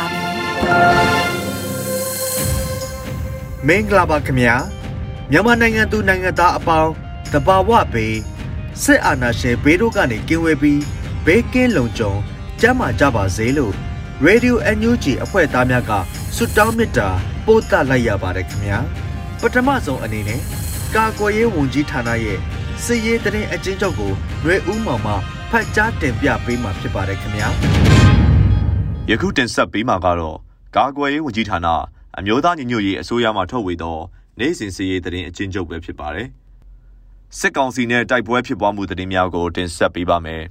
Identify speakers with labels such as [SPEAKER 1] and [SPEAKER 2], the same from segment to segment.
[SPEAKER 1] ါပြီ
[SPEAKER 2] မင်္ဂလာပါခင်ဗျာမြန်မာနိုင်ငံသူနိုင်ငံသားအပေါင်းတဘာဝဘေးစစ်အာဏာရှင်ဘေးတို့ကနေကင်းဝေးပြီးဘေးကင်းလုံခြုံကျန်းမာကြပါစေလို့ Radio NUG အဖွဲ့သားများကဆုတောင်းမေတ္တာပို့သလိုက်ရပါတယ်ခင်ဗျာပထမဆုံးအနေနဲ့ကာကွယ်ရေးဝန်ကြီးဌာနရဲ့စစ်ရေးတရင်အချင်းချုပ်ကိုຫນွေဦးမောင်မှဖတ်ကြားတင်ပြပေးမှာဖြစ်ပါတယ်ခင်ဗျာ
[SPEAKER 3] ယခုတင်ဆက်ပေးမှာကတော့ ကာကွယ်ရေးဝန်ကြီးဌာနအမျိုးသားညီညွတ်ရေးအစိုးရမှထုတ်ဝေသောနိုင်စဉ်စီရေးသတင်းအချင်းချုပ်ပဲဖြစ်ပါတယ်။စစ်ကောင်စီနဲ့တိုက်ပွဲဖြစ်ပွားမှုသတင်းများကိုတင်ဆက်ပေးပါမယ်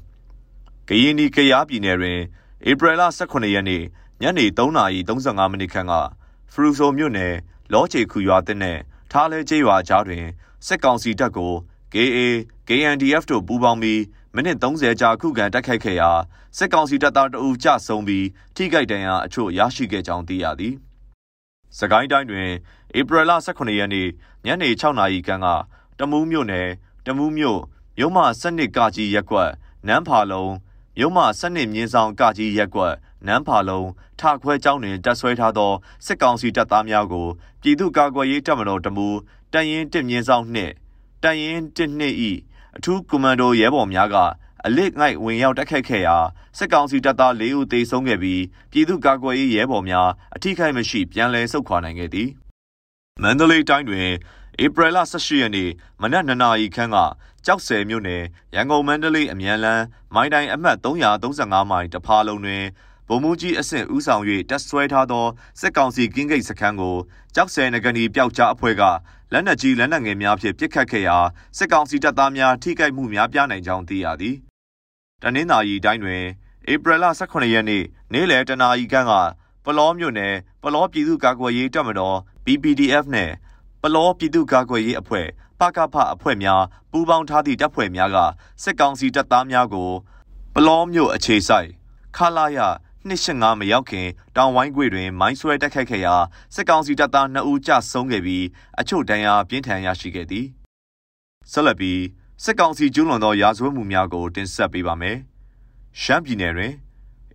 [SPEAKER 3] ။ကရင်နီကရားပြည်နယ်တွင်ဧပြီလ18ရက်နေ့ညနေ3:35မိနစ်ခန့်ကဖရူဆိုမြို့နယ်လောချေခူရွာတဲ့နဲ့ထားလဲကျေးရွာကြားတွင်စစ်ကောင်စီတပ်ကို KA KNDF တို့ပူးပေါင်းပြီး မိနစ်30ကြာခုခံတိုက်ခိုက်ခဲ့ရာစစ်ကောင်စီတပ်သားတအူကြဆုံးပြီးထိခိုက်ဒဏ်ရာအချို့ရရှိခဲ့ကြောင်းသိရသည်။စကိုင်းတိုင်းတွင်ဧပြီလ18ရက်နေ့ညနေ6နာရီခန့်ကတမူးမြို့နယ်တမူးမြို့မြို့မစနစ်ကကြီးရက်ကွက်နန်းဖာလုံးမြို့မစနစ်မြင်းဆောင်ကကြီးရက်ကွက်နန်းဖာလုံးထခွဲကျောင်းတွင်တပ်ဆွဲထားသောစစ်ကောင်စီတပ်သားများကိုပြည်သူ့ကာကွယ်ရေးတပ်မတော်တမူတန်ရင်တစ်မြင်းဆောင်နှင့်တန်ရင်တစ်နှစ်ဤ အထူးကွန်မန်ဒိုရဲဘော်များကအလစ်ငိုက်ဝင်ရောက်တိုက်ခိုက်ခဲ့ရာစစ်ကောင်စီတပ်သား၄ဦးသေဆုံးခဲ့ပြီးပြည်သူ့ကာကွယ်ရေးရဲဘော်များအထိခိုက်မရှိပြန်လည်ဆုတ်ခွာနိုင်ခဲ့သည်မန္တလေးတိုင်းတွင်ဧပြီလ18ရက်နေ့မနက်2နာရီခန့်ကကြောက်ဆယ်မြို့နယ်ရန်ကုန်မန္တလေးအမြန်လန်းမိုင်းတိုင်းအမှတ်335မိုင်တဖာလုံးတွင်ဗိုလ်မှူးကြီးအဆင့်ဦးဆောင်၍တပ်ဆွဲထားသောစစ်ကောင်စီကင်းဂိတ်စခန်းကို ကြောက်ဆယ်နဂနီပျောက်ကြားအဖွဲ့ကလက်နက်ကြီးလက်နက်ငယ်များဖြင့်ပစ်ခတ်ခဲ့ရာစစ်ကောင်စီတပ်သားများထိခိုက်မှုများပြားနိုင်ကြောင်းသိရသည်တနင်္သာရီတိုင်းတွင်ဧပြီလ18ရက်နေ့နေ့လယ်တနာရီခန့်ကပလောမြို့နယ်ပလောပြည်သူ့ကာကွယ်ရေးတပ်မတော် BPDF နဲ့ပလောပြည်သူ့ကာကွယ်ရေးအဖွဲ့ပကဖအဖွဲ့များပူးပေါင်းထားသည့်တပ်ဖွဲ့များကစစ်ကောင်စီတပ်သားများကိုပလောမြို့အခြေစိုက်ခလာရ 285မရောက်ခင်တောင်ဝိုင်းကွေတွင် မိုင်းဆွဲတိုက်ခိုက်ခဲ့ရာစစ်ကောင်စီတပ်သား2ဦးကြဆုံးခဲ့ပြီးအချို့ဒဏ်ရာပြင်းထန်ရရှိခဲ့သည်ဆက်လက်ပြီးစစ်ကောင်စီကျူးလွန်သောရာဇဝတ်မှုများကိုတင်ဆက်ပေးပါမယ်။ရှမ်းပြည်နယ်တွင်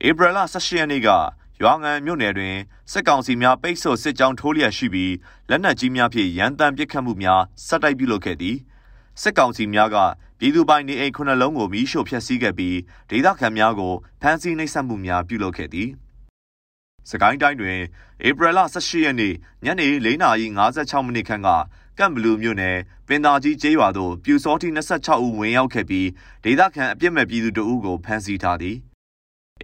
[SPEAKER 3] ဧပြီလ18ရက်နေ့ကရွာငံမြို့နယ်တွင်စစ်ကောင်စီများပိတ်ဆို့စစ်ကြောင်းထိုးလျက်ရှိပြီးလက်နက်ကြီးများဖြင့်ရန်တမ်းပစ်ခတ်မှုများဆက်တိုက်ပြုလုပ်ခဲ့သည်။စစ်ကောင်စီများက ပြည်သူပိုင်နေအိမ်ခုနှစ်လုံးကိုမီးရှို့ဖျက်ဆီးခဲ့ပြီးဒေသခံများကိုဖမ်းဆီးနှိပ်စက်မှုများပြုလုပ်ခဲ့သည်။စကိုင်းတိုင်းတွင်ဧပြီလ18ရက်နေ့ညနေ4:56မိနစ်ခန့်ကကမ်ဘလူးမြို့နယ်ပင်သာကြီးကျေးရွာသို့ပြူစောတိ26ဦးဝင်ရောက်ခဲ့ပြီးဒေသခံအပြစ်မဲ့ပြည်သူတို့ဦးကိုဖမ်းဆီးထားသည်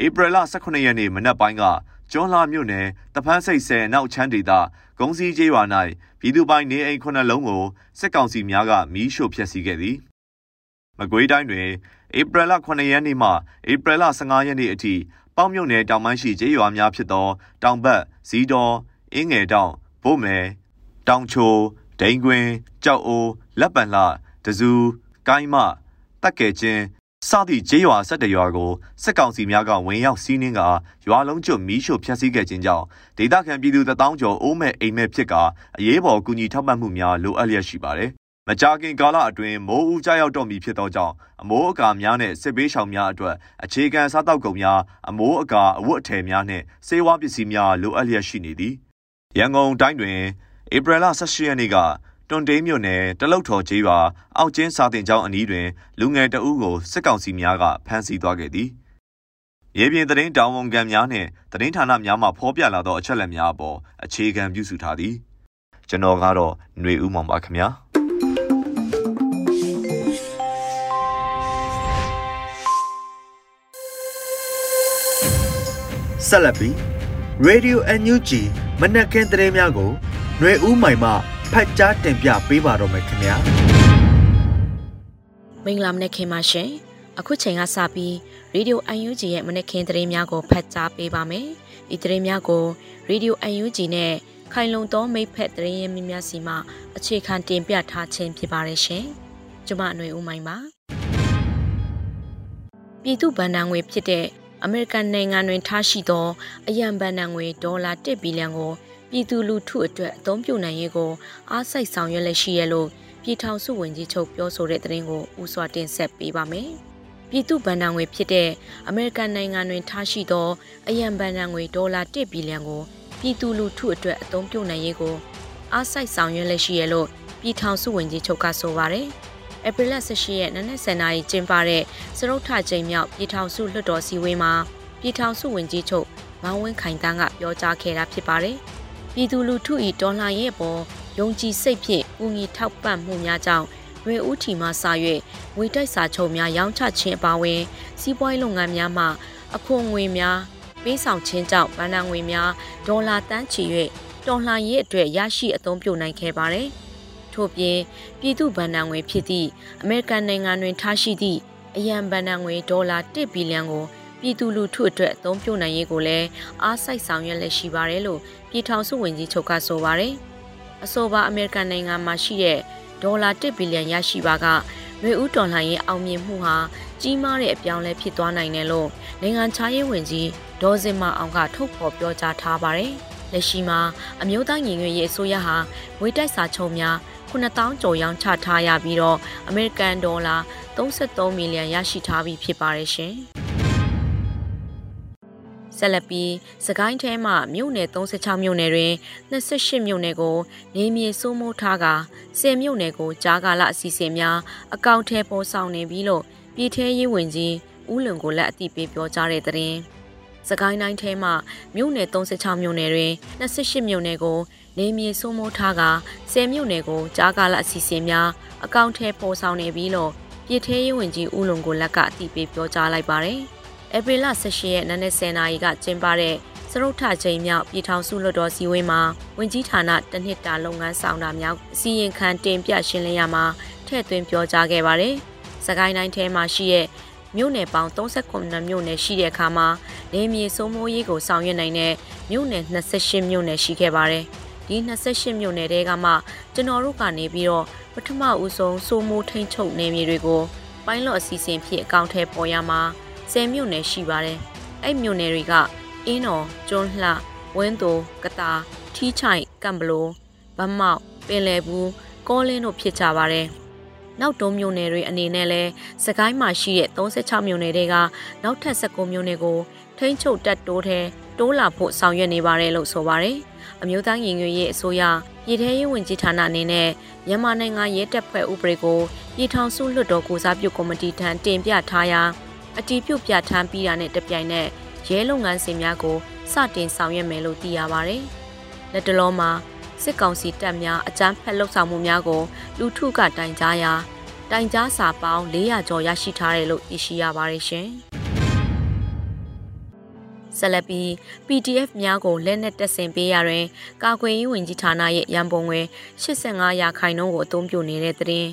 [SPEAKER 3] ဧပြီလ18ရက်နေ့မနက်ပိုင်းကကျွန်းလာမြို့နယ်တဖန်းစိတ်ဆယ်နောက်ချမ်းဒေသဂုံစီကျေးရွာ၌ပြည်သူပိုင်နေအိမ်ခုနှစ်လုံးကိုစစ်ကောင်စီများကမီးရှို့ဖျက်ဆီးခဲ့သည် မကွေးတိုင်းတွင်ဧပြီလ9ရက်နေ့မှဧပြီလ15ရက်နေ့အထိပေါင်းမြုံနယ်တောင်ပိုင်းရှိကျေးရွာများဖြစ်သော တောင်ဘက်ဇီတော်အင်းငယ်တောင်ဘို့မယ်တောင်ချိုဒိန်ကွင်းကြောက်အိုးလက်ပံလှတဇူကိုင်းမတက်ကဲချင်းစသည့်ကျေးရွာ၁၁ရွာကိုစစ်ကောင်စီများကဝင်ရောက်စီးနင်းကရွာလုံးကျွတ်မီးရှို့ဖျက်ဆီးခဲ့ခြင်းကြောင့်ဒေသခံပြည်သူတထောင်ကျော်အိုးမဲ့အိမ်မဲ့ဖြစ်ကအရေးပေါ်ကူညီထောက်ပံ့မှုများလိုအပ်လျက်ရှိပါတယ်။ မကြာခင်ကာလအတွင်းမိုးဦးကြရောက်တော့မည်ဖြစ်သောကြောင့်အမိုးအကာများနဲ့စစ်ဘေးရှောင်များအတွက်အခြေခံစားတောက်ကုန်များအမိုးအကာအဝတ်အထည်များနှင့်စေဝါပစ္စည်းများလိုအပ်လျက်ရှိနေသည်။ရန်ကုန်တိုင်းတွင်ဧပြီလ18ရက်နေ့ကတွန်တေးမြို့နယ်တလုတ်ထော်ကျေးရွာအောက်ကျင်းစာတင်ကျောင်းအနီးတွင်လူငယ်တအုပ်ကိုစစ်ကောင်စီများကဖမ်းဆီးသွားခဲ့သည်ရေပြင်သတင်းတောင်ဝန်ခံများနှင့်သတင်းဌာနများမှဖော်ပြလာသောအချက်အလက်များအပေါ်အခြေခံပြုစုထားသည်ကျွန်တော်ကတော့ຫນွေဦးမောင်ပါခင်ဗျာ
[SPEAKER 2] ဆက်လက်ပြီး Radio NUG မနက်ခင်းသတင်းများကိုຫນွေဦးမိုင်မှဖတ်ကြားတင်ပြပေးပါတော့မယ်ခင်ဗျာ
[SPEAKER 4] မင်္ဂလာမနက်ခင်းပါရှင်အခုချိန်ကစပြီး Radio UNG ရဲ့မနက်ခင်းသတင်းများကိုဖတ်ကြားပေးပါမယ်ဒီသတင်းများကို Radio UNG နဲ့ခိုင်လုံသောမိဖက်သတင်းရင်းများစီမှအခြေခံတင်ပြထားခြင်းဖြစ်ပါတယ်ရှင်ကျွန်မຫນွေဦးမိုင်ပါပြည်သူ့ဗန်ဒာငွေဖြစ်တဲ့ အမေရိကန်နိုင်ငံတွင်ထားရှိသောအယံဗန်ဒာငွေဒေါ်လာ1ဘီလီယံကိုပြည်သူလူထုအတွက်အသုံးပြုနိုင်ရေးကိုအားစိုက်ဆောင်ရွက်လက်ရှိရလို့ပြည်ထောင်စုဝန်ကြီးချုပ်ပြောဆိုတဲ့သတင်းကိုဥစွာတင်ဆက်ပေးပါမယ်။ပြည်သူ့ဗန်ဒာငွေဖြစ်တဲ့အမေရိကန်နိုင်ငံတွင်ထားရှိသောအယံဗန်ဒာငွေဒေါ်လာ1ဘီလီယံကိုပြည်သူလူထုအတွက်အသုံးပြုနိုင်ရေးကိုအားစိုက်ဆောင်ရွက်လက်ရှိရလို့ပြည်ထောင်စုဝန်ကြီးချုပ်ကဆိုပါတယ်။ ဧပြီလ18ရက်နနက်10:00နာရီကျင်းပတဲ့စရုပ်ထချိန်မြောက်ပြည်ထောင်စုလွှတ်တော်စည်းဝေးမှာပြည်ထောင်စုဝန်ကြီးချုပ်မောင်ဝင်းခိုင်တန်းကပြောကြားခဲ့တာဖြစ်ပါတယ်။ပြည်သူလူထု၏တော်လှန်ရေးအပေါ်ယုံကြည်စိတ်ဖြင့်ပူညီထောက်ပံ့မှုများကြောင့်ရွေဦးထီမှစ၍ငွေတိုက်စာချုပ်များရောင်းချခြင်းအပါအဝင် စီးပွားရေးလုပ်ငန်းများမှအခွန်ငွေများပေးဆောင်ခြင်းကြောင့်ဗဏ္ဍာငွေများဒေါ်လာတန်းချီ၍တော်လှန်ရေးအတွက်ရရှိအသုံးပြုနိုင်ခဲ့ပါတယ်။ ထို့ပြင်ပြည်သူ့ဗဏ္ဍာငွေဖြစ်သည့်အမေရိကန်နိုင်ငံတွင်ထားရှိသည့်အရန်ဗဏ္ဍာငွေဒေါ်လာ1ဘီလီယံကိုပြည်သူလူထုအတွက်အသုံးပြုနိုင်ရေးကိုလည်းအားစိုက်ဆောင်ရွက်လက်ရှိပါတယ်လို့ပြည်ထောင်စုဝန်ကြီးချုပ်ကဆိုပါတယ်။အဆိုပါအမေရိကန်နိုင်ငံမှာရှိတဲ့ဒေါ်လာ1ဘီလီယံရရှိပါကရွေဦးတော်လှန်ရေးအောင်မြင်မှုဟာကြီးမားတဲ့အပြောင်းလဲဖြစ်သွားနိုင်တယ်လို့နိုင်ငံခြားရေးဝန်ကြီးဒေါ်စင်မအောင်ကထုတ်ဖော်ပြောကြားထားပါတယ်။လက်ရှိမှာအမျိုးသားညီညွတ်ရေးအစိုးရဟာငွေတိုက်စာချုပ်များ 9000ကျော်ရောင်းချထားရပြီးတော့အမေရိကန်ဒေါ်လာ33မီလီယံရရှိထားပြီးဖြစ်ပါတယ်ရှင်။ဆက်လက်ပြီးစကိုင်းထဲမှမြို့နယ်36မြို့နယ်တွင်28မြို့နယ်ကိုနေမြေစိုးမိုးထားက10မြို့နယ်ကိုကြားကာလအစီအစဉ်များအကောင့်ထဲပေါ်ဆောင်နေပြီးလို့ပြည်ထဲရေးဝင်ကြီးဦးလွန်ကိုလက်အတိပေးပြောကြားတဲ့သတင်း စကိုင်းတိုင်းထဲမှမြို့နယ်36မြို့နယ်တွင်28မြို့နယ်ကိုနေမြေစိုးမိုးထားက10မြို့နယ်ကိုကြားကာလအစီအစဉ်များအကောင့်ထဲပေါ်ဆောင်နေပြီးလို့ပြည်ထဲရေးဝန်ကြီးဦးလုံကိုလက်ကအတိပေးပြောကြားလိုက်ပါတယ်။ဧပြီလ18ရက်နနက်10:00နာရီကကျင်းပတဲ့စရုပ်ထချိန်မြောက်ပြည်ထောင်စုလွှတ်တော်စည်းဝေးမှာဝင်ကြီးဌာနတနှစ်တာလုပ်ငန်းဆောင်တာများအစီရင်ခံတင်ပြရှင်းလင်းရမှာထည့်သွင်းပြောကြားခဲ့ပါတယ်။စကိုင်းတိုင်းထဲမှာရှိတဲ့ မြို့နယ်ပေါင်း39မြို့နယ်ရှိတဲ့အခါမှာနေမြေစိုးမိုးရေးကိုဆောင်ရွက်နိုင်တဲ့မြို့နယ်28မြို့နယ်ရှိခဲ့ပါတယ်။ဒီ28မြို့နယ်တဲကမှကျွန်တော်တို့ကနေပြီးတော့ပထမဦးဆုံးစိုးမိုးထိန်ချုပ်နေမြေတွေကိုပိုင်းလော့အစီအစဉ်ဖြစ်အကောင့်ထဲပေါ်ရမှာ10မြို့နယ်ရှိပါတယ်။အဲ့မြို့နယ်တွေကအင်းတော်ကျွန်းလှဝင်းသူကတာထီးချိုင်ကံဘလိုဗမောက်ပင်လယ်ဘူးကောလင်းတို့ဖြစ်ကြပါတယ်။ နောက်တုံးမြို့နယ်တွေအနေနဲ့လဲစကိုင်းမှာရှိတဲ့36မြို့နယ်တွေကနောက်ထပ်19မြို့နယ်ကိုထိန်းချုပ်တက်တိုးထဲတိုးလာဖို့ဆောင်ရွက်နေပါတယ်လို့ဆိုပါတယ်။အမျိုးသားရင်ငွေရေးအစိုးရပြည်ထရေးဝန်ကြီးဌာနအနေနဲ့မြန်မာနိုင်ငံရဲတပ်ဖွဲ့ဥပဒေကိုပြည်ထောင်စုလွှတ်တော်ကိုစားပြုကော်မတီထံတင်ပြထားရာအတီးပြုတ်ပြဋ္ဌာန်းပြီးတာနဲ့တပြိုင်နက်ရဲလုပ်ငန်းစဉ်များကိုစတင်ဆောင်ရွက်မယ်လို့သိရပါတယ်။လက်တလုံးမှာစစ်ကောင်စီတပ်များအကြမ်းဖက်လှုပ်ဆောင်မှုများကိုလူထုကတိုင်ကြားရာ တိုင်ကြားစာပေါင်း400ကျော်ရရှိထားတယ်လို့သိရှိရပါတယ်ရှင်။ဆက်လက်ပြီး PDF များကိုလက်နက်တက်ဆင်ပေးရတွင်ကာကွယ်ရေးဝန်ကြီးဌာနရဲ့ရန်ပုံငွေ85ရာခိုင်နှုန်းကိုအသုံးပြုနေတဲ့သတင်း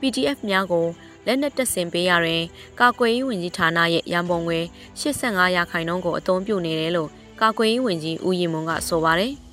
[SPEAKER 4] PDF များကိုလက်နက်တက်ဆင်ပေးရတွင်ကာကွယ်ရေးဝန်ကြီးဌာနရဲ့ရန်ပုံငွေ85ရာခိုင်နှုန်းကိုအသုံးပြုနေတယ်လို့ကာကွယ်ရေးဝန်ကြီးဦးရီမွန်ကဆိုပါတယ်။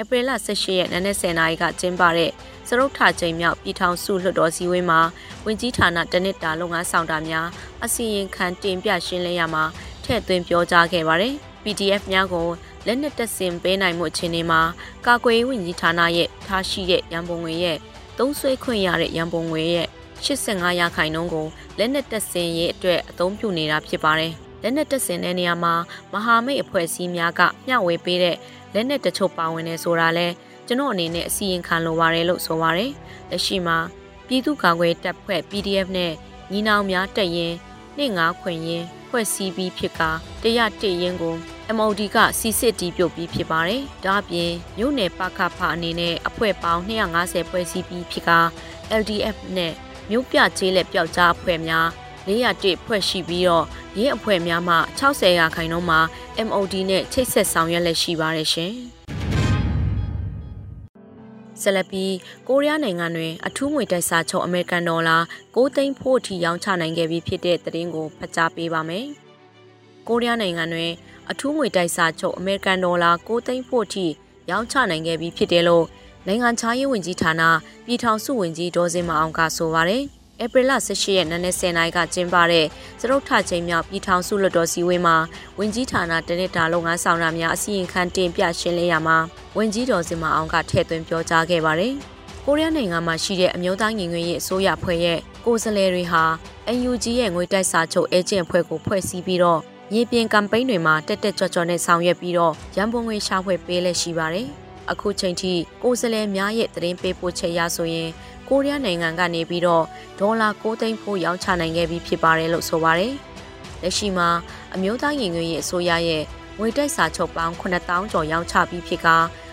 [SPEAKER 4] ဧပြီလ18ရက်နနက်10:00နာရီကကျင်းပတဲ့စရုပ်ထချိန်မြောက်ပြည်ထောင်စုလွှတ်တော်စည်းဝေးမှာဝန်ကြီးဌာနတနစ်တာလုပ်ငန်းဆောင်တာများအစီရင်ခံတင်ပြရှင်းလင်းရမှာထည့်သွင်းပြောကြားခဲ့ပါတယ်။ PDF များကိုလက်နက်တပ်ဆင်ပေးနိုင်မှုအခြေအနေမှာကာကွယ်ရေးဝန်ကြီးဌာနရဲ့ထားရှိတဲ့ရန်ပုံငွေရဲ့သုံးဆွဲခွင့်ရတဲ့ရန်ပုံငွေရဲ့85ရာခိုင်နှုန်းကိုလက်နက်တပ်ဆင်ရေးအတွက်အသုံးပြုနေတာဖြစ်ပါတယ်။လက်နက်တပ်ဆင်တဲ့နေရာမှာမဟာမိတ်အဖွဲ့အစည်းများကမျှဝေပေးတဲ့ လက်နက်တချို့ပါဝင်နေဆိုတာလဲကျွန်တော်အနေနဲ့အစီရင်ခံလိုပါတယ်လို့ဆိုပါတယ်။လက်ရှိမှာပြည်သူ့ကာကွယ်တပ်ဖွဲ့ PDF နဲ့ညီနောင်များတက်ရင်နှစ်ငါခွင်ရင်ဖွဲ့စည်းပြီးဖြစ်ကာတရတရင်ကို MOD ကစီစစ်တီးပြုတ်ပြီးဖြစ်ပါတယ်။ဒါ့အပြင်မြို့နယ်ပခဖအနေနဲ့အဖွဲ့ပေါင်း250ဖွဲ့စည်းပြီးဖြစ်ကာ LDF နဲ့မြို့ပြကျေးလက်ပျောက်ကြားအဖွဲ့များ 401ဖွဲ့ရှိပြီးတော့ရင်းအဖွဲ့များမှ60ရာခိုင်နှုန်းမှာ MOD နဲ့ချိတ်ဆက်ဆောင်ရွက်လက်ရှိပါတယ်ရှင်။ဆက်လက်ပြီးကိုရီးယားနိုင်ငံတွင်အထူးငွေတိုက်စာချုပ်အမေရိကန်ဒေါ်လာ6သိန်းဖို့အထိရောင်းချနိုင်ခဲ့ပြီးဖြစ်တဲ့သတင်းကိုဖတ်ကြားပေးပါမယ်။ကိုရီးယားနိုင်ငံတွင်အထူးငွေတိုက်စာချုပ်အမေရိကန်ဒေါ်လာ6သိန်းဖို့အထိရောင်းချနိုင်ခဲ့ပြီးဖြစ်တယ်လို့နိုင်ငံခြားရေးဝန်ကြီးဌာနပြည်ထောင်စုဝန်ကြီးဒေါ်စင်မအောင်ကဆိုပါတယ်။ ဧပြီလ18ရက်နေ့နဲ့10နာရီကကျင်းပတဲ့စရုပ်ထချိန်မြောက်ပြည်ထောင်စုလွှတ်တော်စည်းဝေးမှာဝင်ကြီးဌာနတနစ်တာလုပ်ငန်းဆောင်တာများအစီရင်ခံတင်ပြရှင်းလင်းရမှာဝင်ကြီးတော်စင်မအောင်ကထည့်သွင်းပြောကြားခဲ့ပါတယ်။ကိုရီးယားနိုင်ငံမှာရှိတဲ့အမျိုးသားညီညွတ်ရေးအစိုးရဖွဲ့ရဲ့ကိုယ်စားလှယ်တွေဟာ UNG ရဲ့ငွေတိုက်စာချုပ်အေဂျင့်ဖွဲ့ကိုဖွဲ့စည်းပြီးတော့မြေပြင်ကမ်ပိန်းတွေမှာတက်တက်ကြွကြွနဲ့ဆောင်ရွက်ပြီးတော့ရန်ပုံငွေရှာဖွေပေးလက်ရှိပါတယ်။အခုချိန်ထိကိုယ်စားလှယ်များရဲ့သတင်းပေးပို့ချက်ရဆိုရင် ကိုရီးယားနိုင်ငံကနေပြီးတော့ဒေါ်လာ6သိန်းဖို့ရောင်းချနိုင်ခဲ့ပြီးဖြစ်ပါတယ်လို့ဆိုပါတယ်။လက်ရှိမှာအမျိုးသားရင်ငွေရေးအစိုးရရဲ့ငွေတိုက်စာချုပ်ပေါင်း9000ကျော်ရောင်းချပြီးဖြစ်က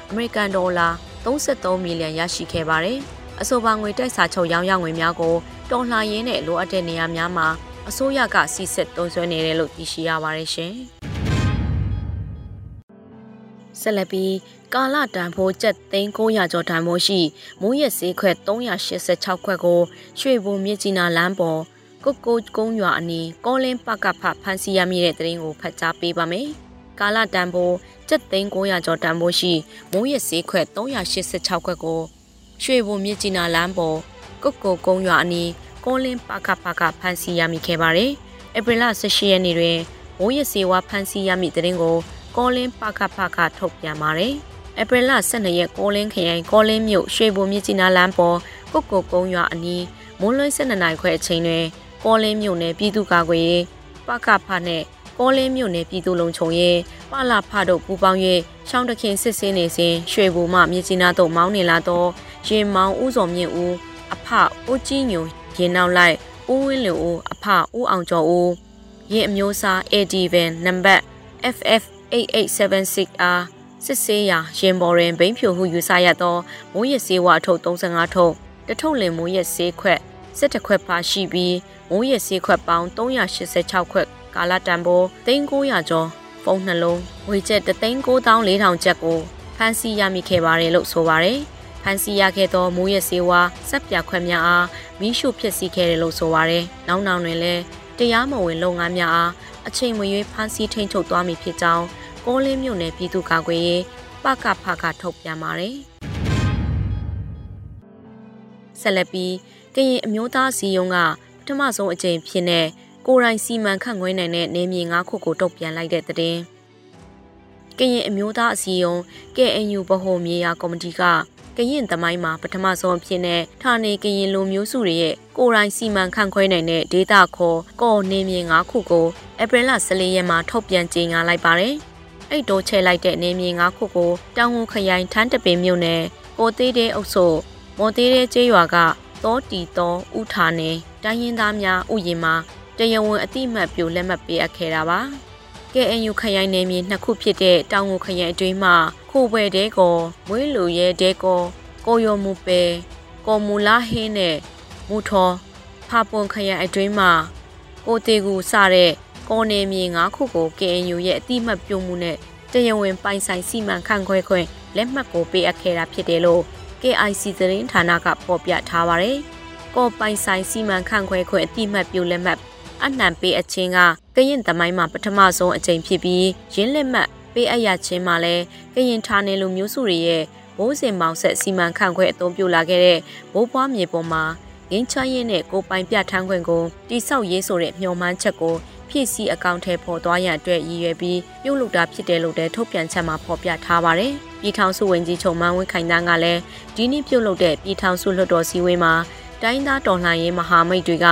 [SPEAKER 4] အမေရိကန်ဒေါ်လာ33မီလီယံရရှိခဲ့ပါတယ်။အဆိုပါငွေတိုက်စာချုပ်ရောင်းရငွေများကိုတော်လှန်ရေးနဲ့လိုအပ်တဲ့နေရာများမှာအစိုးရကစီစစ်သုံးစွဲနေတယ်လို့သိရှိရပါတယ်ရှင်။ ဆက်လက်ပြီးကာလတန်ဖိုးကျပ်သိန်း900ကျော်တန်ဖိုးရှိမူးရက်ဈေးခွက်386ခွက်ကိုရွှေဘုံမြစ်ကြီးနားလမ်းပေါ်ကုတ်ကုတ်ကုန်းရွာအနီးကောလင်းပကဖဖန်စီရမိတဲ့တရင်ကိုဖတ်ကြားပေးပါမယ်။ကာလတန်ဖိုးကျပ်သိန်း900ကျော်တန်ဖိုးရှိမူးရက်ဈေးခွက်386ခွက်ကိုရွှေဘုံမြစ်ကြီးနားလမ်းပေါ်ကုတ်ကုတ်ကုန်းရွာအနီးကောလင်းပကဖကဖန်စီရမိခဲ့ပါတယ်။ဧပြီလ18ရက်နေ့တွင်မူးရက်ဈေးဝါဖန်စီရမိတရင်ကို ကောလင်းပကဖကထုတ်ပြန်ပါတယ်။ဧပြီလ12ရက်ကောလင်းခရိုင်ကောလင်းမြို့ရွှေဘုံမြစ်ကြီးနားလမ်းပေါ်ကုတ်ကုတ်ကုန်းရွာအနီးမွန်းလွဲ12နာရီခွဲအချိန်တွင်ကောလင်းမြို့နယ်ပြည်သူ့ကာကွယ်ရေးပကဖနှင့်ကောလင်းမြို့နယ်ပြည်သူ့လုံခြုံရေးပလာဖတို့ပူးပေါင်း၍ရှောင်းတခင်စစ်ဆေးနေစဉ်ရွှေဘုံမှမြစ်ကြီးနားသို့မောင်းနေလာသောရင်မောင်ဦးစော်မြင့်ဦးအဖဦးကြီးညိုရင်နောက်လိုက်ဦးဝင်းလူဦးအဖဦးအောင်ကျော်ဦးရင်အမျိုးအစား AD van နံပါတ် FF8876R စစ်ဆေးရာရင်ပေါ်တွင်ဘိန်းဖြူဟုယူဆရသောမိုးရစေးဝါထုတ်35ထုတ်တထုပ်လင်မိုးရစေးခွက်17ခွက်ပါရှိပြီးမိုးရစေးခွက်ပေါင်း386ခွက်ကာလတန်ဖိုး3900ကျော်ဖုန်းနှလုံးငွေကျပ်39400ကျပ်ကိုဖန်စီရမိခဲ့ပါတယ်လို့ဆိုပါတယ်ဖန်စီရခဲ့သောမိုးရစေးဝါစက်ပြခွက်များအားမီးရှို့ဖျက်ဆီးခဲ့တယ်လို့ဆိုပါတယ်နောက်နောက်တွင်လည်းတရားမဝင်လုပ်ငန်းများအားအချိန်မရွေးဖန်စီထိန်ချုပ်သွားမည်ဖြစ်ကြောင်း ကောလင်းမြို့နယ်ပြည်သူ့ကာကွယ်ရေးပကဖကထုတ်ပြန်ပါတယ်။ဆက်လက်ပြီးကရင်အမျိုးသားစီယုံကပထမဆုံးအကြိမ်ဖြစ်တဲ့ကိုရိုင်းစီမံခန့်ခွဲနိုင်တဲ့နေမြေ၅ခုကိုတုတ်ပြန်လိုက်တဲ့တဲ့ကရင်အမျိုးသားအစည်းအရုံး KNU ဗဟိုမြေယာကော်မတီကကရင်သမိုင်းမှာပထမဆုံးအဖြစ်နဲ့ဌာနေကရင်လူမျိုးစုတွေရဲ့ကိုရိုင်းစီမံခန့်ခွဲနိုင်တဲ့ဒေတာခေါ်ကော်နေမြေ၅ခုကိုဧပြီလ14ရက်မှာထုတ်ပြန်ကြေညာလိုက်ပါတယ်။ အိတ်တိုးချဲလိုက်တဲ့နေမြေငါးခုကိုတောင်ငူခရိုင်ထန်းတပင်မြို့နယ်ကိုသေးတဲ့အုပ်စုမော်သေးတဲ့ကျေးရွာကတောတီတောဥထာနေတိုင်းရင်းသားများဥယျာဉ်မှာတရားဝင်အတိမတ်ပြိုလက်မှတ်ပေးအပ်ခဲ့တာပါ။ KNU ခရိုင်နယ်မြေနှစ်ခုဖြစ်တဲ့တောင်ငူခရိုင်အတွင်းမှာခိုပွဲတဲကောမွေးလူရဲတဲကောကိုယိုမူပဲကောမူလာဟင်းနဲ့မူထောဖာပွန်ခရိုင်အတွင်းမှာကိုတေကူစတဲ့ ကော်နယ်မြေ၅ခုကို KNU ရဲ့အတိမတ်ပြုံမှုနဲ့တရားဝင်ပိုင်ဆိုင်စီမံခန့်ခွဲခွင့်လက်မှတ်ကိုပေးအပ်ခဲ့တာဖြစ်တယ်လို့ KIC သတင်းဌာနကဖော်ပြထားပါတယ်။ကော်ပိုင်ဆိုင်စီမံခန့်ခွဲခွင့်အတိမတ်ပြုလက်မှတ်အနှံပေးအချင်းကကရင်သမိုင်းမှာပထမဆုံးအကြိမ်ဖြစ်ပြီးရင်းလက်မှတ်ပေးအပ်ရခြင်းမှာလဲကရင်ဌာနေလူမျိုးစုတွေရဲ့ဘိုးစင်မောင်ဆက်စီမံခန့်ခွဲအသုံးပြုလာခဲ့တဲ့ဘိုးပွားမြေပေါ်မှာငင်းချရင်နဲ့ကိုပိုင်ပြထန်းခွင့်ကိုတိဆောက်ရေးဆိုတဲ့မျှော်မှန်းချက်ကို ဖြည့်ဆည်းအကောင့်ထဲပေါ်သွားရန်အတွက်ရည်ရွယ်ပြီးပြုလုပ်တာဖြစ်တယ်လို့လည်းထုတ်ပြန်ချက်မှာဖော်ပြထားပါတယ်။ပြည်ထောင်စုဝန်ကြီးချုပ်မန်းဝင်းခိုင်တန်းကလည်းဒီနေ့ပြုလုပ်တဲ့ပြည်ထောင်စုလွှတ်တော်စည်းဝေးမှာတိုင်းသားတော်လှန်ရေးမဟာမိတ်တွေက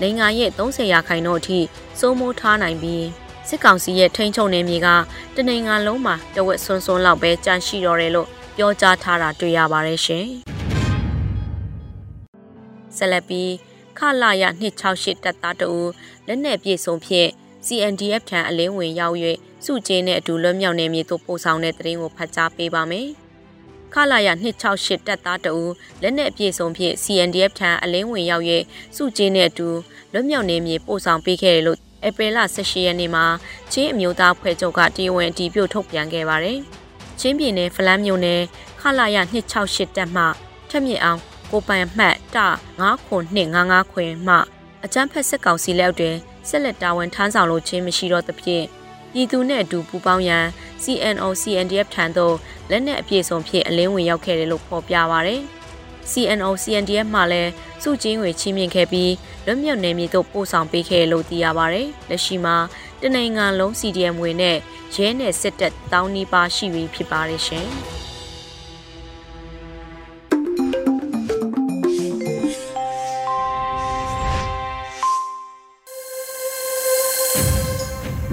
[SPEAKER 4] နိုင်ငံရဲ့30ရာခိုင်နှုန်းအထိစိုးမိုးထားနိုင်ပြီးစစ်ကောင်စီရဲ့ထိန်းချုပ်နေမြေကတနိုင်ငံလုံးမှာတဝက်ဆွန်းဆွန်းလောက်ပဲကြန့်ရှိတော့တယ်လို့ပြောကြားထားတာတွေ့ရပါတယ်ရှင်။ဆက်လက်ပြီး ခခလာရ268တပ်သားတို့လက်နက်ပြေဆုံးဖြင့် CNDF ထံအလင်းဝင်ရောက်၍စုကျင်းနဲ့အတူလွတ်မြောက်နေမည်သို့ပို့ဆောင်တဲ့တရင်ကိုဖတ်ကြားပေးပါမယ်။ခလာရ268တပ်သားတို့လက်နက်အပြည့်စုံဖြင့် CNDF ထံအလင်းဝင်ရောက်၍စုကျင်းနဲ့အတူလွတ်မြောက်နေမည်ပို့ဆောင်ပေးခဲ့တယ်လို့ဧပြီလ18ရက်နေ့မှာချင်းအမျိုးသားဖွဲ့ချုပ်ကတရားဝင်အတည်ပြုထုတ်ပြန်ခဲ့ပါတယ်။ချင်းပြည်နယ်ဖလန်းမြို့နယ်ခလာရ268တပ်မှထက်မြင့်အောင် ကိုပိုင်မှတ်တ99255ခွင်မှအကြမ်းဖက်စစ်ကောင်စီလက်အောက်တွင်ဆက်လက်တာဝန်ထမ်းဆောင်လို့ခြင်းမရှိတော့သဖြင့်ပြည်သူနှင့်အတူပူးပေါင်းရန် CNO CNDF ထံသို့လက်နက်အပြည့်စုံဖြင့်အလင်းဝင်ရောက်ခဲ့တယ်လို့ဖော်ပြပါရယ် CNO CNDF မှလည်းစုချင်းငွေချီးမြှင့်ခဲ့ပြီးလွတ်မြောက်နေမည်သို့ပို့ဆောင်ပေးခဲ့လို့သိရပါရယ်လက်ရှိမှာတနိုင်ငံလုံး CDM ငွေနဲ့ရဲနယ်စစ်တပ်တောင်းနီးပါရှိပြီဖြစ်ပါရရှင်။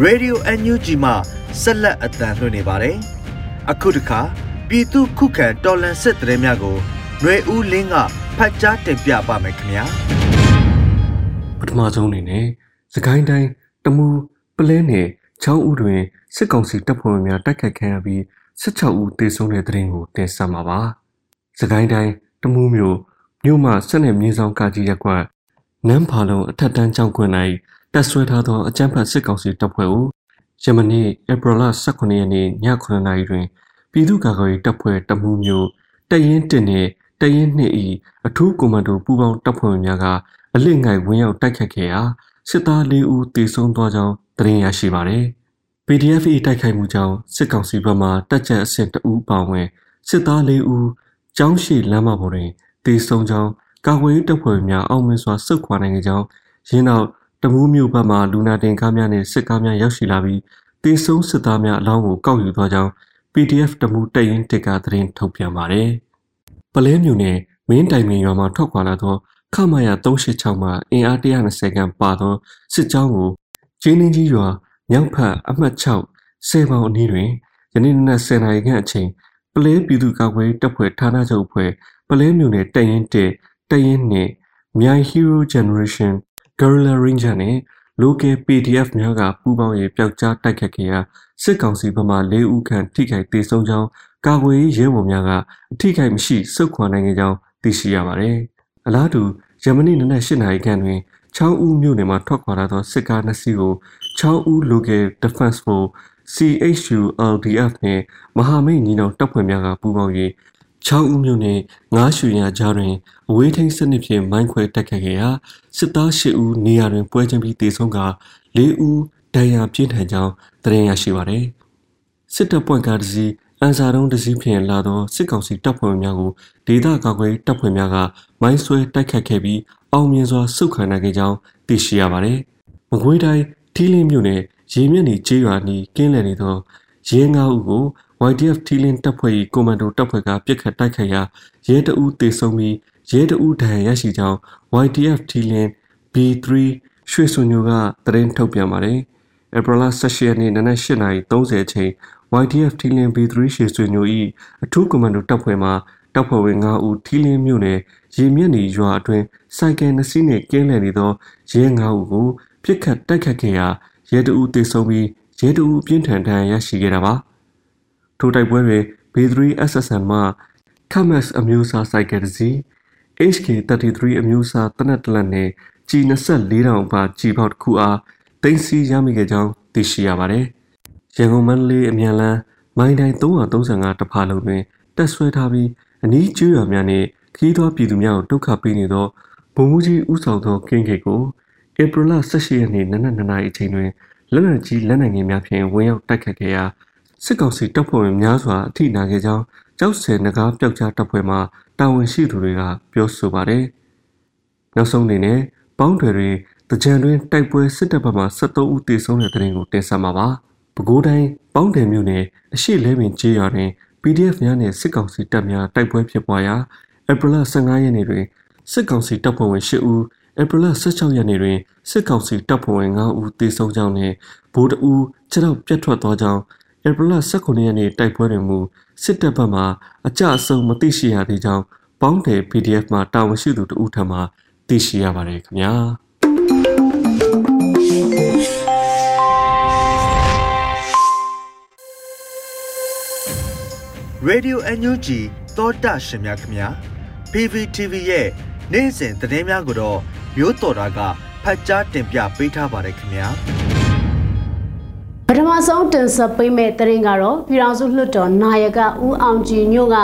[SPEAKER 2] Radio NUG မှဆက်လက်အသံလွှင့်နေပါတယ်။အခုတခါပြည်သူခုခံတော်လှန်စစ်တရေများကိုຫນွေဦးလင်းကဖတ်ကြားတင်ပြပါမယ်ခင်ဗျာ
[SPEAKER 5] ပထမဆုံးအနေနဲ့စကိုင်းတိုင်းတမူပလဲနယ်ချောင်းဦးတွင်စစ်ကောင်စီတပ်ဖွဲ့များတိုက်ခိုက်ခံရပြီး16ဦးသေဆုံးတဲ့တဲ့ရင်ကိုတင်ဆက်မှာပါစကိုင်းတိုင်းတမူမြို့မြို့မှာဆက်နယ်မြေဆောင်ကကြီးရက်ကွက်နန်းဖာလုံးအထက်တန်းကျောင်းကွင်း၌ တပ်ဆွဲထားသောအကြမ်းဖက်စစ်ကောင်စီတပ်ဖွဲ့ကိုယမနေ့ဧပြီလ18ရက်နေ့ည9:00နာရီတွင် ပြည်သူ့ကာကွယ်ရေးတပ်ဖွဲ့တမူမျိုးတရင်တင်နှင့်တရင်နှစ်၏အထူးကွန်မန်ဒိုပူးပေါင်းတပ်ဖွဲ့များကအလစ်ငိုက်ဝင်းရောက်တိုက်ခတ်ခဲ့ရာစစ်သား၄ဦးသေဆုံးသွားကြောင်းသတင်းရရှိပါသည်။ PDF ၏တိုက်ခိုက်မှုကြောင့်စစ်ကောင်စီဘက်မှတပ်ကြပ်အဆင့်တဦးပါဝင်စစ်သား၄ဦးကျောင်းရှိလမ်းမပေါ်တွင်သေဆုံးကြောင်းကာကွယ်ရေးတပ်ဖွဲ့များအောင်မြင်စွာစုခွာနိုင်ခဲ့ကြောင်းရင်းနောက် တမူးမြို့ဘက်မှလူနာတင်ကားများနှင့်စစ်ကားများရောက်ရှိလာပြီးတေဆုံးစစ်သားများအလောင်းကိုကောက်ယူသွားကြောင်း PDF တမူးတရင်တစ်ကသတင်းထုတ်ပြန်ပါတယ်။ပလဲမြို့နယ်မင်းတိုင်မင်ရွာမှထွက်ခွာလာသောခမာယာ386မှအင်အား120ခန့်ပါသောစစ်ကြောင်းကိုကျင်းင်းကြီးရွာမြောက်ဖက်အမှတ်6စေပေါင်အနီးတွင်ယနေ့နက်10နာရီခန့်အချိန်ပလဲပြည်သူ့ကာကွယ်တပ်ဖွဲ့ဌာနချုပ်အဖွဲ့ပလဲမြို့နယ်တရင်1တရင်နှင့်မြိုင် Hero Generation Guerrilla Ranger နဲ့ local PDF များကပူးပေါင်းရေးပျောက်ကြားတိုက်ခတ်ခဲ့ရာစစ်ကောင်စီဘက်မှ၄ဦးခန့်ထိခိုက်ဒေဆုံးကြောင်းကာကွယ်ရေးရဲဘော်များကအထိခိုက်မရှိစုခွာနိုင်ခဲ့ကြောင်းသိရှိရပါတယ်။အလားတူယမနေ့နနက်၈နာရီခန့်တွင်ချောင်းဦးမြို့နယ်မှထွက်ခွာလာသောစစ်ကားနှစ်စီးကိုချောင်းဦး Local Defense Force CHU LDF နှင့်မဟာမိတ်ညီနောင်တပ်ဖွဲ့များကပူးပေါင်း၍ ချောင်းဦးမြို့နယ်ငါးရွှေရကြားတွင်အဝေးထိန်းစနစ်ဖြင့်မိုင်းခွဲတိုက်ခတ်ခဲ့ရာစစ်သား၈ဦးနေရာတွင်ပွဲချင်းပြီးတေဆုံးက၄ဦးဒဏ်ရာပြင်းထန်ကြောင်းသတင်းရရှိပါသည်စစ်တပ်ပွင့်ကားတစ်စီးအန်စာတုံးတစ်စီးဖြင့်လာသောစစ်ကောင်စီတပ်ဖွဲ့များကိုဒေသကာကွယ်တပ်ဖွဲ့များကမိုင်းဆွဲတိုက်ခတ်ခဲ့ပြီးအောင်မြင်စွာစုခံနိုင်ခဲ့ကြောင်းသိရှိရပါတယ်။မကွေးတိုင်းထီးလင်းမြို့နယ်ရေမျက်နှီကျေးရွာနီးကင်းလည်နေသောရဲငါးဦးကို YDF ထီလင်းတပ်ဖွဲ့၏ကွန်မန်ဒိုတပ်ဖွဲ့ကပြစ်ခတ်တိုက်ခိုက်ရာရဲတအူးတေဆုံးပြီးရဲတအူးဒဏ်ရာရရှိကြောင်း YDF ထီလင်း B3 ရွှေစွန်ညိုကသတင်းထုတ်ပြန်ပါတယ်။ဧပြီလ18ရက်နေ့နနက်8:30အချိန် YDF ထီလင်း B3 ရွှေစွန်ညို၏အထူးကွန်မန်ဒိုတပ်ဖွဲ့မှတပ်ဖွဲ့ဝင်9ဦးထီလင်းမြို့နယ်ရေမြင့်နီရွာအတွင်းစိုက်ကယ်နှစ်စီးနှင့်ကင်းလည်နေသောရဲ9ဦးကိုပြစ်ခတ်တိုက်ခတ်ခဲ့ရာရဲတအူးတေဆုံးပြီးရဲတအူးပြင်းထန်ဒဏ်ရာရရှိခဲ့တာပါ။ ထိုတိုက်ပွဲတွင် B3 SSN မှ Kamas အမျိုးအစားစိုက်ကယ်တစ်စီး HK33 အမျိုးအစားတနက်တလက်နှင့် G24 တောင်ပါ G ပေါက်တစ်ခုအားတင်စီရမိခဲ့ကြောင်းသိရှိရပါတယ်။ရန်ကုန်မန္တလေးအမြန်လန်းမိုင်းတိုင်း335တဖာလုံးတွင်တက်ဆွဲထားပြီးအနီးကျွော်များနှင့်ခီးသောပြည်သူများကိုဒုက္ခပေးနေသောဗိုလ်မှူးကြီးဦးဆောင်သောကင်းဂိတ်ကိုဧပြီလ18ရက်နေ့နနက်2နာရီအချိန်တွင်လက်နက်ကြီးလက်နက်ငယ်များဖြင့်ဝင်ရောက်တိုက်ခတ်ခဲ့ရာ စစ်ကောင်စီတပ်ဖွဲ့ဝင်များစွာအထိနာခဲ့ကြောင်းကြောက်စင်နဂါးပျောက်ကြားတပ်ဖွဲ့မှတာဝန်ရှိသူတွေကပြောဆိုပါတယ်။နောက်ဆုံးအနေနဲ့ပေါင်းတွေတွင်တကြံတွင်တိုက်ပွဲစစ်တပ်ဘက်မှ73ဦးသေဆုံးတဲ့တဲ့ရင်ကိုတင်ဆက်မှာပါ။ပဲခူးတိုင်းပေါင်းတယ်မြို့နယ်အရှိလဲပင်ကျေးရွာတွင် PDF များနှင့်စစ်ကောင်စီတပ်များတိုက်ပွဲဖြစ်ပွားရာဧပြီလ15ရက်နေ့တွင်စစ်ကောင်စီတပ်ဖွဲ့ဝင်10ဦးဧပြီလ16ရက်နေ့တွင်စစ်ကောင်စီတပ်ဖွဲ့ဝင်9ဦးသေဆုံးကြောင်းနှင့်ဗိုလ်တအူးခြေထောက်ပြတ်ထွက်သွားကြောင်း ဧပြီလ19ရက်နေ့တိုက်ပွဲတွင်မူစစ်တပ်ဘက်မှအကြအဆုံမသိရှိရသေးကြောင်းပေါင်းတယ် PDF မှတာဝန်ရှိသူတဦးထံမှတသိရှိရပါတယ်ခင်ဗျာ
[SPEAKER 2] Radio NUG သောတာရှင်များခင်ဗျာ PVTV ရဲ့နေ့စဉ်သတင်းများကိုတော့မျိုးတော်တာကဖတ်ကြားတင်ပြပေးထားပါတယ်ခင်ဗျာ
[SPEAKER 6] ပထမဆုံးတင်ဆက်ပေးမဲ့တရင်ကတော့ပြည်ထောင်စုလွှတ်တော်နာယကဦးအောင်ကြည်ညို့က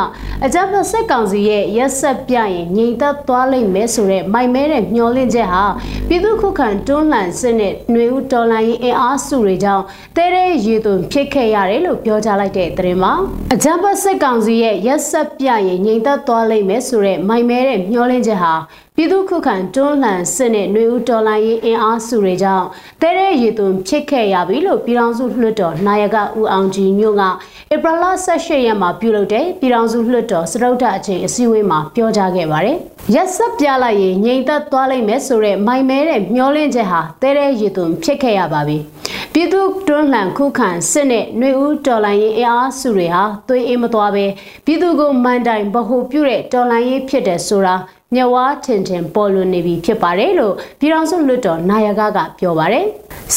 [SPEAKER 6] အကြမ်းဖက်စစ်ကောင်စီရဲ့ရက်ဆက်ပြရင်ငြိမ်သက်သွားလိမ့်မယ်ဆိုတဲ့မိုင်မဲတဲ့မျှော်လင့်ချက်ဟာပြည်သူခုခံတွန်းလှန်စစ်နဲ့ຫນွေဦးတော်လှန်ရေးအင်အားစုတွေကြောင့်တဲတဲ့ရေသွင်းဖြစ်ခဲ့ရတယ်လို့ပြောကြားလိုက်တဲ့တရင်မှာအကြမ်းဖက်စစ်ကောင်စီရဲ့ရက်ဆက်ပြရင်ငြိမ်သက်သွားလိမ့်မယ်ဆိုတဲ့မိုင်မဲတဲ့မျှော်လင့်ချက်ဟာပြည်သူခုခံတွန်းလှန်စစ်နဲ့ຫນွေဦးတော်လှန်ရေးအင်အားစုတွေကြောင့်တဲတဲ့ရေသွင်းဖြစ်ခဲ့ရပြီလို့ပြည်ထောင်စုလွှတ်တော်နာယကဦးအောင်ကြည်ညို့ကဧပြီလ18ရက်မှာပြုလုပ်တဲ့ပြည်ထောင်စုလွှတ်တော်စရုတ်ထအချိန်အစည်းအဝေးမှာပြောကြားခဲ့ပါတယ်။ရက်ဆက်ပြလိုက်ရင်ငြိမ်သက်သွားလိမ့်မယ်ဆိုတဲ့မိုင်မဲတဲ့မျောလင့်ချက်ဟာတဲတဲ့ရေသွင်းဖြစ်ခဲ့ရပါပြီ။ပြည်သူတွန်းလှန်ခုခံစစ်နဲ့ຫນွေဦးတော်လှန်ရေးအင်အားစုတွေဟာသွေးအေးမသွားပဲပြည်သူကိုမန်တိုင်ဗဟုပြုတဲ့တော်လှန်ရေးဖြစ်တဲ့ဆိုတာ မြဝါထင်ထင်ပေါ်လွင်နေပြီဖြစ်ပါတယ်လို့ပြည်ထောင်စုလွှတ်တော်နာယကကပြောပါတယ်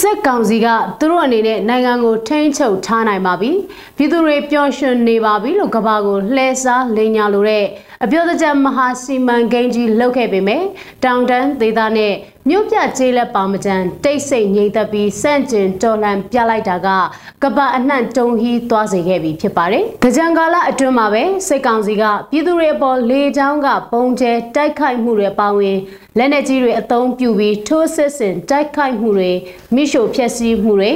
[SPEAKER 6] စစ်ကောင်စီကသူတို့အနေနဲ့နိုင်ငံကိုထိန်းချုပ်ထားနိုင်ပါပြီပြည်သူတွေပျော်ရွှင်နေပါပြီလို့ကဘာကိုလှည့်စားလိန်ညာလိုတဲ့အပြောတကြမဟာစီမံကိန်းကြီးလုပ်ခဲ့ပေမဲ့တောင်တန်းဒေသနဲ့မြို့ပြကျေးလက်ပါမကြံတိတ်ဆိတ်ငြိမ်သက်ပြီးစန့်ကျင်တော်လှန်ပြလိုက်တာကကပအနှံ့တုံဟီးသွားစေခဲ့ပြီဖြစ်ပါတယ်။ကြံကာလအတွင်းမှာပဲစစ်ကောင်စီကပြည်သူတွေအပေါ်လေကြောင်းကပုံကျဲတိုက်ခိုက်မှုတွေပါဝင်လက်နက်ကြီးတွေအသုံးပြုပြီးထိုးစစ်ဆင်တိုက်ခိုက်မှုတွေမိရှို့ဖျက်ဆီးမှုတွေ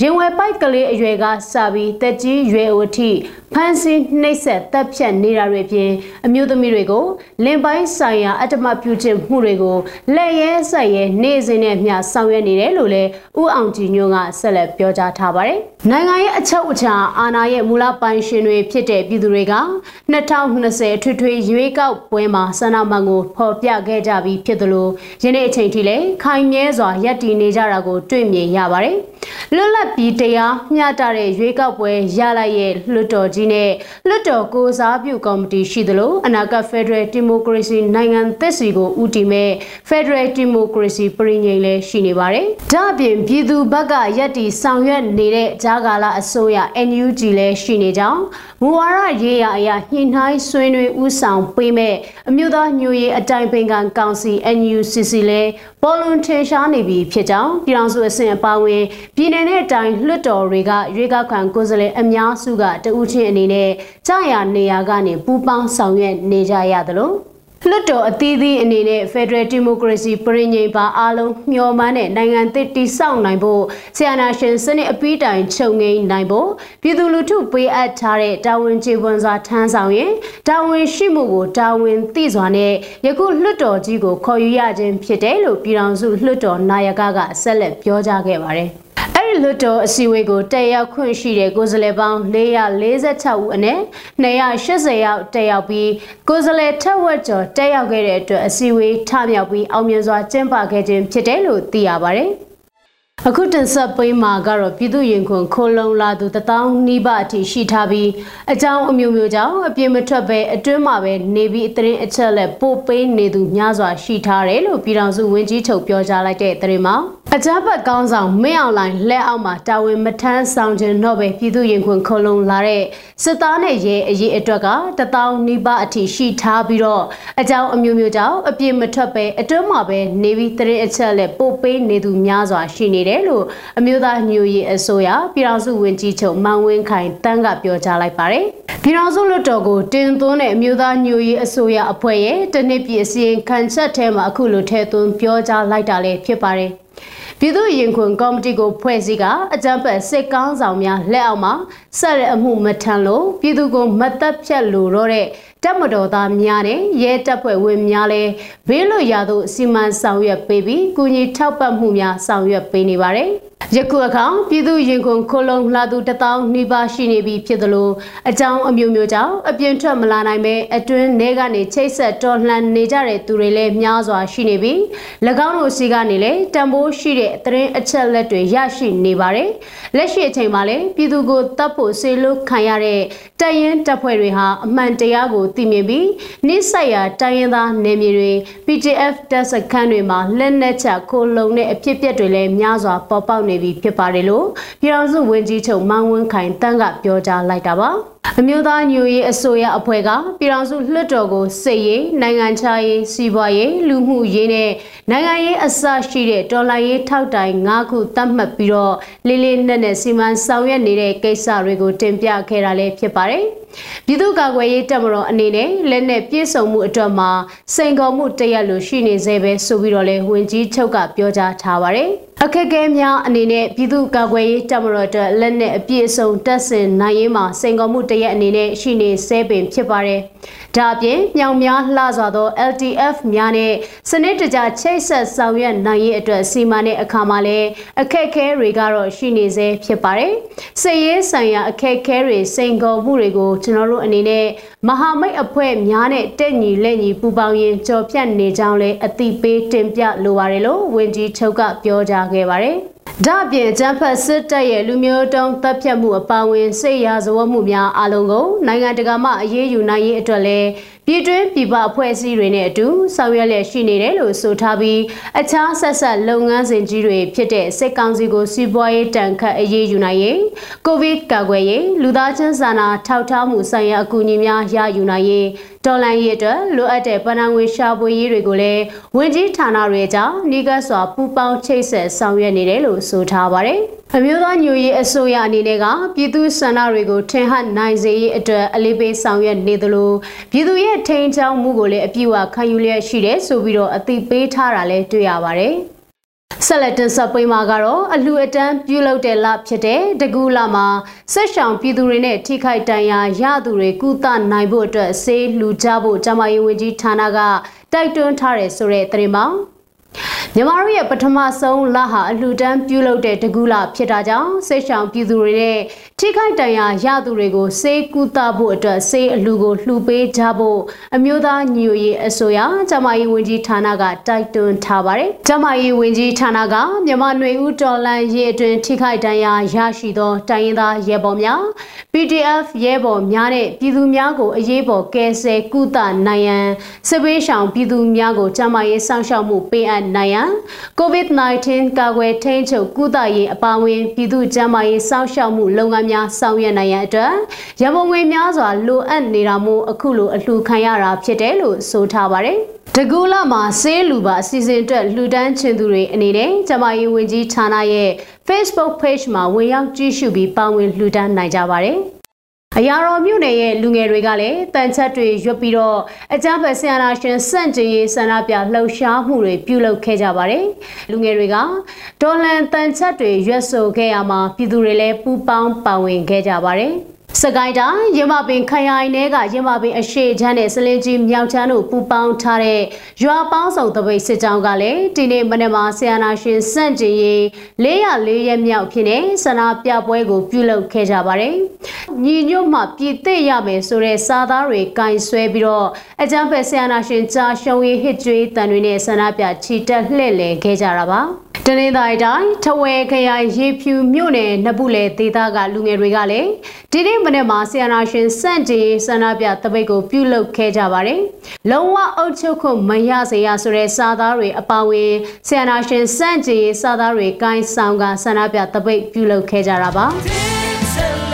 [SPEAKER 6] ရင်ဝယ်ပိုက်ကလေးအရွယ်ကစပြီးတက်ကြီးရွယ်အိုထိဖမ်းဆီးနှိပ်စက်တပ်ဖြတ်နေတာတွေပြင်အမျိုးသမီးတွေကိုလင်ပိုင်းဆိုင်ရာအတ္တမပြုခြင်းမှုတွေကိုလက်ရဲဆက်ရဲနေ့စဉ်နဲ့မျှဆောင်ရွက်နေတယ်လို့လည်းဦးအောင်ကြည်ညွန့်ကဆက်လက်ပြောကြားထားပါတယ်။နိုင်ငံရဲ့အချုပ်အခြာအာဏာရဲ့မူလပိုင်ရှင်တွေဖြစ်တဲ့ပြည်သူတွေက2020ထွေထွေရွေးကောက်ပွဲမှာဆန္ဒမှန်ကိုဖော်ပြခဲ့ကြပြီးဖြစ်သလိုယနေ့အချိန်ထိလည်းခိုင်မြဲစွာရပ်တည်နေကြတာကိုတွေ့မြင်ရပါတယ်။လွတ်လပ်ပြီးတရားမျှတတဲ့ရွေးကောက်ပွဲရလိုက်ရဲ့လွှတ်တော်ကြီးနဲ့လွှတ်တော်ကိုစားပြုကော်မတီရှိသလိုအနာဂတ် Federal Democracy နိုင်ငံသစ်စီကိုဦးတည်မဲ့ Federal Democracy ပြည်ငိမ့်လည်းရှိနေပါတယ်။ဒါအပြင်ပြည်သူဘက်ကရပ်တည်ဆောင်ရွက်နေတဲ့ဂျာကာလာအစိုးရ NUG လည်းရှိနေကြောင်း မူဝါဒရေးရာအရာညှိနှိုင်းဆွေးနွေးဦးဆောင်ပေးမဲ့အမျိုးသားညွရေးအတိုင်ပင်ခံကောင်စီ NUCC လည်းပေါ်လွန်ထင်ရှားနေပြီဖြစ်ကြောင်းပြည်ထောင်စုအဆင့်အပါအဝင်ပြည်내နဲ့တိုင်းလွှတ်တော်တွေကရွေးကောက်ခံကိုယ်စားလှယ်အများစုကတဦးချင်းအနေနဲ့ကြာရနေရာကနေပူးပေါင်းဆောင်ရွက်နေကြရသလို လွတ်တော်အသီးသီးအနေနဲ့ Federal Democracy ပြည်ငိမ်ပါအားလုံးမျှော်မှန်းတဲ့နိုင်ငံသစ်တည်ဆောက်နိုင်ဖို့ဆီယနာရှင်စနစ်အပြီးတိုင်ချုပ်ငိမ့်နိုင်ဖို့ပြည်သူလူထုပေးအပ်ထားတဲ့တာဝန်ကျေပွန်စွာထမ်းဆောင်ရင်တာဝန်ရှိမှုကိုတာဝန်သိစွာနဲ့ယခုလွတ်တော်ကြီးကိုခေါ်ယူရခြင်းဖြစ်တယ်လို့ပြည်ထောင်စုလွတ်တော်နာယကကဆက်လက်ပြောကြားခဲ့ပါတယ်။ အဲ့ဒီလွတ်တော်အစည်းအဝေးကိုတက်ရောက်ခွင့်ရှိတဲ့ကိုယ်စားလှယ်ပေါင်း446ဦးအနက်280ယောက်တက်ရောက်ပြီးကိုယ်စားလှယ်ထက်ဝက်ကျော်တက်ရောက်ခဲ့တဲ့အတွက်အစည်းအဝေးထမြောက်ပြီးအောင်မြင်စွာကျင်းပခဲ့ခြင်းဖြစ်တယ်လို့သိရပါတယ်။ အခုတင်ဆက်ပေးမှာကတော့ပြည်သူရင်ခွန်ခိုလုံလာသူတထောင်နီးပါးအထိရှိထားပြီးအကြောင်းအမျိုးမျိုးကြောင့်အပြင်းမထွက်ပဲအတွင်းမှာပဲနေပြီးအသတင်းအချက်လက်ပို့ပေးနေသူများစွာရှိထားတယ်လို့ပြည်ထောင်စုဝန်ကြီးချုပ်ပြောကြားလိုက်တဲ့သတင်းမှာအကြမ်းဖက်ကောင်းဆောင်မင်းအောင်လိုင်လက်အောက်မှာတာဝန်မထမ်းဆောင်ခြင်းတော့ပဲပြည်သူရင်ခွင်ခုံလုံလာတဲ့စစ်သားနဲ့ရဲအရေးအတွက်ကတထောင်နီးပါးအထိရှိထားပြီးတော့အကြောင်းအမျိုးမျိုးကြောင့်အပြည့်မထွက်ပဲအတွင်းမှာပဲနေပြီးတရင်အချက်လက်ပို့ပေးနေသူများစွာရှိနေတယ်လို့အမျိုးသားညွရေးအစိုးရပြည်ထောင်စုဝန်ကြီးချုပ်မန်ဝင်းခိုင်တန်းကပြောကြားလိုက်ပါတယ်ပြည်ထောင်စုလွှတ်တော်ကိုတင်သွင်းတဲ့အမျိုးသားညွရေးအစိုးရအဖွဲ့ရဲ့တနစ်ပြည်အစီရင်ခံချက်ထဲမှာအခုလိုထည့်သွင်းပြောကြားလိုက်တာလည်းဖြစ်ပါတယ်ပြည်သူ့ရင်ခွင်ကော်မတီကိုဖွဲ့စည်းကအကြံဖက်စစ်ကောင်းဆောင်များလက်အောက်မှာဆက်ရအမှုမထမ်းလို့ပြည်သူကိုမတက်ဖြတ်လို့တော့တဲ့ တပ်မတော်သားများနဲ့ရဲတပ်ဖွဲ့ဝင်များလည်းဘေးလွတ်ရာသို့စီမံဆောင်ရွက်ပေးပြီးကုညီထောက်ပံ့မှုများဆောင်ရွက်ပေးနေပါတယ်။ ယခုအခါပြည်သူရင်ခုန်ခိုလုံလာသူတထောင်နှိပါရှိနေပြီဖြစ်သလိုအကြောင်းအမျိုးမျိုးကြောင့်အပြင်းထွက်မလာနိုင်ပဲအတွင်းထဲကနေချိတ်ဆက်တော်လှန်နေကြတဲ့သူတွေလည်းများစွာရှိနေပြီး၎င်းတို့စီကနေလည်းတံပိုးရှိတဲ့သတင်းအချက်လက်တွေရရှိနေပါတယ်လက်ရှိအချိန်မှာလည်းပြည်သူကိုတပ်ဖို့ဆေလို့ခံရတဲ့တပ်ရင်တပ်ဖွဲ့တွေဟာအမှန်တရားကိုသိမြင်ပြီးနှိစက်ရာတိုင်းရင်းသားနယ်မြေတွေ PTF တပ်စခန်းတွေမှာလက်နက်ချခိုးလုံတဲ့အဖြစ်အပျက်တွေလည်းများစွာပေါ်ပေါက်နေပြီဖြစ်ပါတယ်လို့ပြည်တော်စုဝန်ကြီးချုပ်မောင်ဝင်းခိုင်တန်းကပြောကြားလိုက်တာပါ။အမျိုးသားညွရေးအစိုးရအဖွဲ့ကပြည်ထောင်စုလွှတ်တော်ကိုစစ်ရေးနိုင်ငံခြားရေးစီးပွားရေးလူမှုရေးနဲ့နိုင်ငံရေးအစရှိတဲ့တော်လှန်ရေးထောက်တိုင်၅ခုသတ်မှတ်ပြီးတော့လေးလေးနက်နက်စီမံဆောင်ရွက်နေတဲ့ကိစ္စတွေကိုတင်ပြခဲ့တာလည်းဖြစ်ပါတယ်။ပြည်သူ့ကာကွယ်ရေးတပ်မတော်အနေနဲ့လက်နက်ပြည့်စုံမှုအတွက်မှာစိန်ခေါ်မှုတရက်လိုရှိနေသေးပဲဆိုပြီးတော့လည်းဝန်ကြီးချုပ်ကပြောကြားထားပါတယ်။ အခက်အခဲများအနေနဲ့ပြည်သူ့ကာကွယ်ရေးတပ်မတော်အတွက်လက်နက်အပြည့်အစုံတပ်ဆင်နိုင်ရေးမှာစိန်ခေါ်မှုတရက်အနေနဲ့ရှိနေဆဲပင်ဖြစ်ပါတယ်။ဒါအပြင်မြောင်များလှစွာသော LTF များနဲ့စနစ်တကျချိတ်ဆက်ဆောင်ရွက်နိုင်ရေးအတွက်စီမံတဲ့အခါမှာလည်းအခက်အခဲတွေကတော့ရှိနေဆဲဖြစ်ပါတယ်။စစ်ရေးဆိုင်ရာအခက်အခဲတွေစိန်ခေါ်မှုတွေကိုကျွန်တော်တို့အနေနဲ့ မဟာမိတ်အဖွဲ့များနဲ့တက်ညီလက်ညီပူးပေါင်းရင်ကြော်ဖြတ်နေကြောင်းလည်းအသိပေးတင်ပြလိုပါတယ်လို့ဝန်ကြီးချုပ်ကပြောကြားခဲ့ပါတယ်။ဒါ့အပြင်ဂျမ်ဖတ်စစ်တပ်ရဲ့လူမျိုးတုံးတပ်ဖြတ်မှုအပါအဝင်စိတ်ရာဇဝတ်မှုများအလုံးကိုနိုင်ငံတကာမှအရေးယူနိုင်ရေးအတွက်လည်း ပြည်တွင်းပြည်ပအဖွဲ့အစည်းတွေနဲ့အတူဆောင်ရွက်လျက်ရှိနေတယ်လို့ဆိုထားပြီးအခြားဆက်ဆက်လုပ်ငန်းစဉ်ကြီးတွေဖြစ်တဲ့စစ်ကောင်စီကိုစီးပွားရေးတန်ခတ်အရေးယူနိုင်ရေးကိုဗစ်ကာကွယ်ရေးလူသားချင်းစာနာထောက်ထားမှုဆိုင်ရာအကူအညီများရယူနိုင်ရေးတော်လန်ရေးအတွက်လိုအပ်တဲ့ပဏာငွေရှာဖွေရေးတွေကိုလည်းဝင်ကြီးဌာနတွေကြောင့်နှီးကပ်စွာပူးပေါင်းချိတ်ဆက်ဆောင်ရွက်နေတယ်လို့ဆိုထားပါတယ်။အမျိုးသားညွရေးအစိုးရအနေနဲ့ကပြည်သူစန္ဒတွေကိုထင်ဟပ်နိုင်စေရေးအတွက်အလေးပေးဆောင်ရွက်နေသလိုပြည်သူရဲ့ထိန်ချောင်းမှုကိုလည်းအပြည့်အဝခံယူလျက်ရှိတယ်ဆိုပြီးတော့အသိပေးထားတာလည်းတွေ့ရပါတယ်။ဆက်လက်တင်ဆက်ပေးမှာကတော့အလှအတန်းပြုလုပ်တဲ့လဖြစ်တဲ့တကူလမှာဆက်ဆောင်ပြည်သူတွေနဲ့ထိခိုက်တန်ရာရသူတွေကုသနိုင်ဖို့အတွက်ဆေးလှူကြဖို့ကျမရေးဝန်ကြီးဌာနကတိုက်တွန်းထားတယ်ဆိုတဲ့သတင်းပါ မြန်မာတို့ရဲ့ပထမဆုံးလဟာအလှူဒန်းပြုလုပ်တဲ့တကူလဖြစ်တာကြောင့်စိတ်ဆောင်ပြည်သူတွေနဲ့ထိခိုက်တန်ရာရသူတွေကိုစေကူတာဖို့အတွက်စေအလှူကိုလှူပေးကြဖို့အမျိုးသားညီညွတ်ရေးအစိုးရကျမရေးဝန်ကြီးဌာနကတိုက်တွန်းထားပါတယ်။ကျမရေးဝန်ကြီးဌာနကမြန်မာຫນွေဦးတော်လန်ရေးအတွင်းထိခိုက်တန်ရာရရှိသောတိုင်းရင်းသားရဲဘော်များ PDF ရဲဘော်များနဲ့ပြည်သူများကိုအရေးပေါ်ကယ်ဆယ်ကုသနိုင်ရန်စစ်ပေးဆောင်ပြည်သူများကိုကျမရေးစောင့်ရှောက်မှုပေးအပ်နိုင်ရန် COVID-19 ကာကွယ်ထိန်းချုပ်ကုသရေးအပါအဝင်ပြည်သူ့ကျန်းမာရေးစောင့်ရှောက်မှုလုပ်ငန်းများဆောင်ရွက်နိုင်ရန်အတွက်ရမုံငွေများစွာလိုအပ်နေတာမို့အခုလိုအလှူခံရတာဖြစ်တယ်လို့ဆိုထားပါတယ်။တကူလာမှာဆေးလူပါအစီအစဉ်အတွက်လှူဒန်းချင်သူတွေအနေနဲ့ကျမရေးဝန်ကြီးဌာနရဲ့ Facebook page မှာဝင်ရောက်ကြည့်ရှုပြီးပါဝင်လှူဒန်းနိုင်ကြပါတယ်။ အရာတော်မြို့နယ်ရဲ့လူငယ်တွေကလည်းတန်ချက်တွေရွတ်ပြီးတော့အကြမ်းဖက်ဆန္ဒရှင်စန့်ကျင်ရေးဆန္ဒပြလှုပ်ရှားမှုတွေပြုလုပ်ခဲ့ကြပါတယ်။လူငယ်တွေကဒေါ်လန်တန်ချက်တွေရွတ်ဆိုခဲ့ရမှာပြည်သူတွေလည်းပူးပေါင်းပါဝင်ခဲ့ကြပါတယ်။ စကိုင်းတိုင်းရမပင်ခရိုင်ထဲကရမပင်အရှိချမ်းနဲ့စလင်းကြီးမြောက်ချမ်းတို့ပူပေါင်းထားတဲ့ရွာပေါင်းစုံတပိတ်စစ်ကြောင်းကလည်းဒီနေ့မနေ့မှာဆီယနာရှင်စန့်ကျင်ရေး404ရက်မြောက်ဖြစ်နေဆန္ဒပြပွဲကိုပြုလုပ်ခဲ့ကြပါတယ်။ညီညွတ်မှပြည်သိရမယ်ဆိုတဲ့စာသားတွေကင်ဆွဲပြီးတော့အကြမ်းဖက်ဆီယနာရှင်ကြာရှုံးရေးဟစ်ကြွေးတန်တွေနဲ့ဆန္ဒပြချီတက်လှည့်လည်ခဲ့ကြတာပါ။တနင်္သာရီတိုင်းထဝယ်ခရိုင်ရေဖြူမြို့နယ်နဘူးလေဒေသကလူငယ်တွေကလည်းဒီနေ့မနေ့မှာဆီယနာရှင်စန့်ကျင်ဆန္ဒပြတပိတ်ကိုပြုလုပ်ခဲ့ကြပါတယ်။လုံဝအုပ်ချုပ်ခွင့်မရစေရဆိုတဲ့စာသားတွေအပါအဝင်ဆီယနာရှင်စန့်ကျင်စာသားတွေကိုင်းဆောင်ကဆန္ဒပြတပိတ်ပြုလုပ်ခဲ့ကြတာပါ။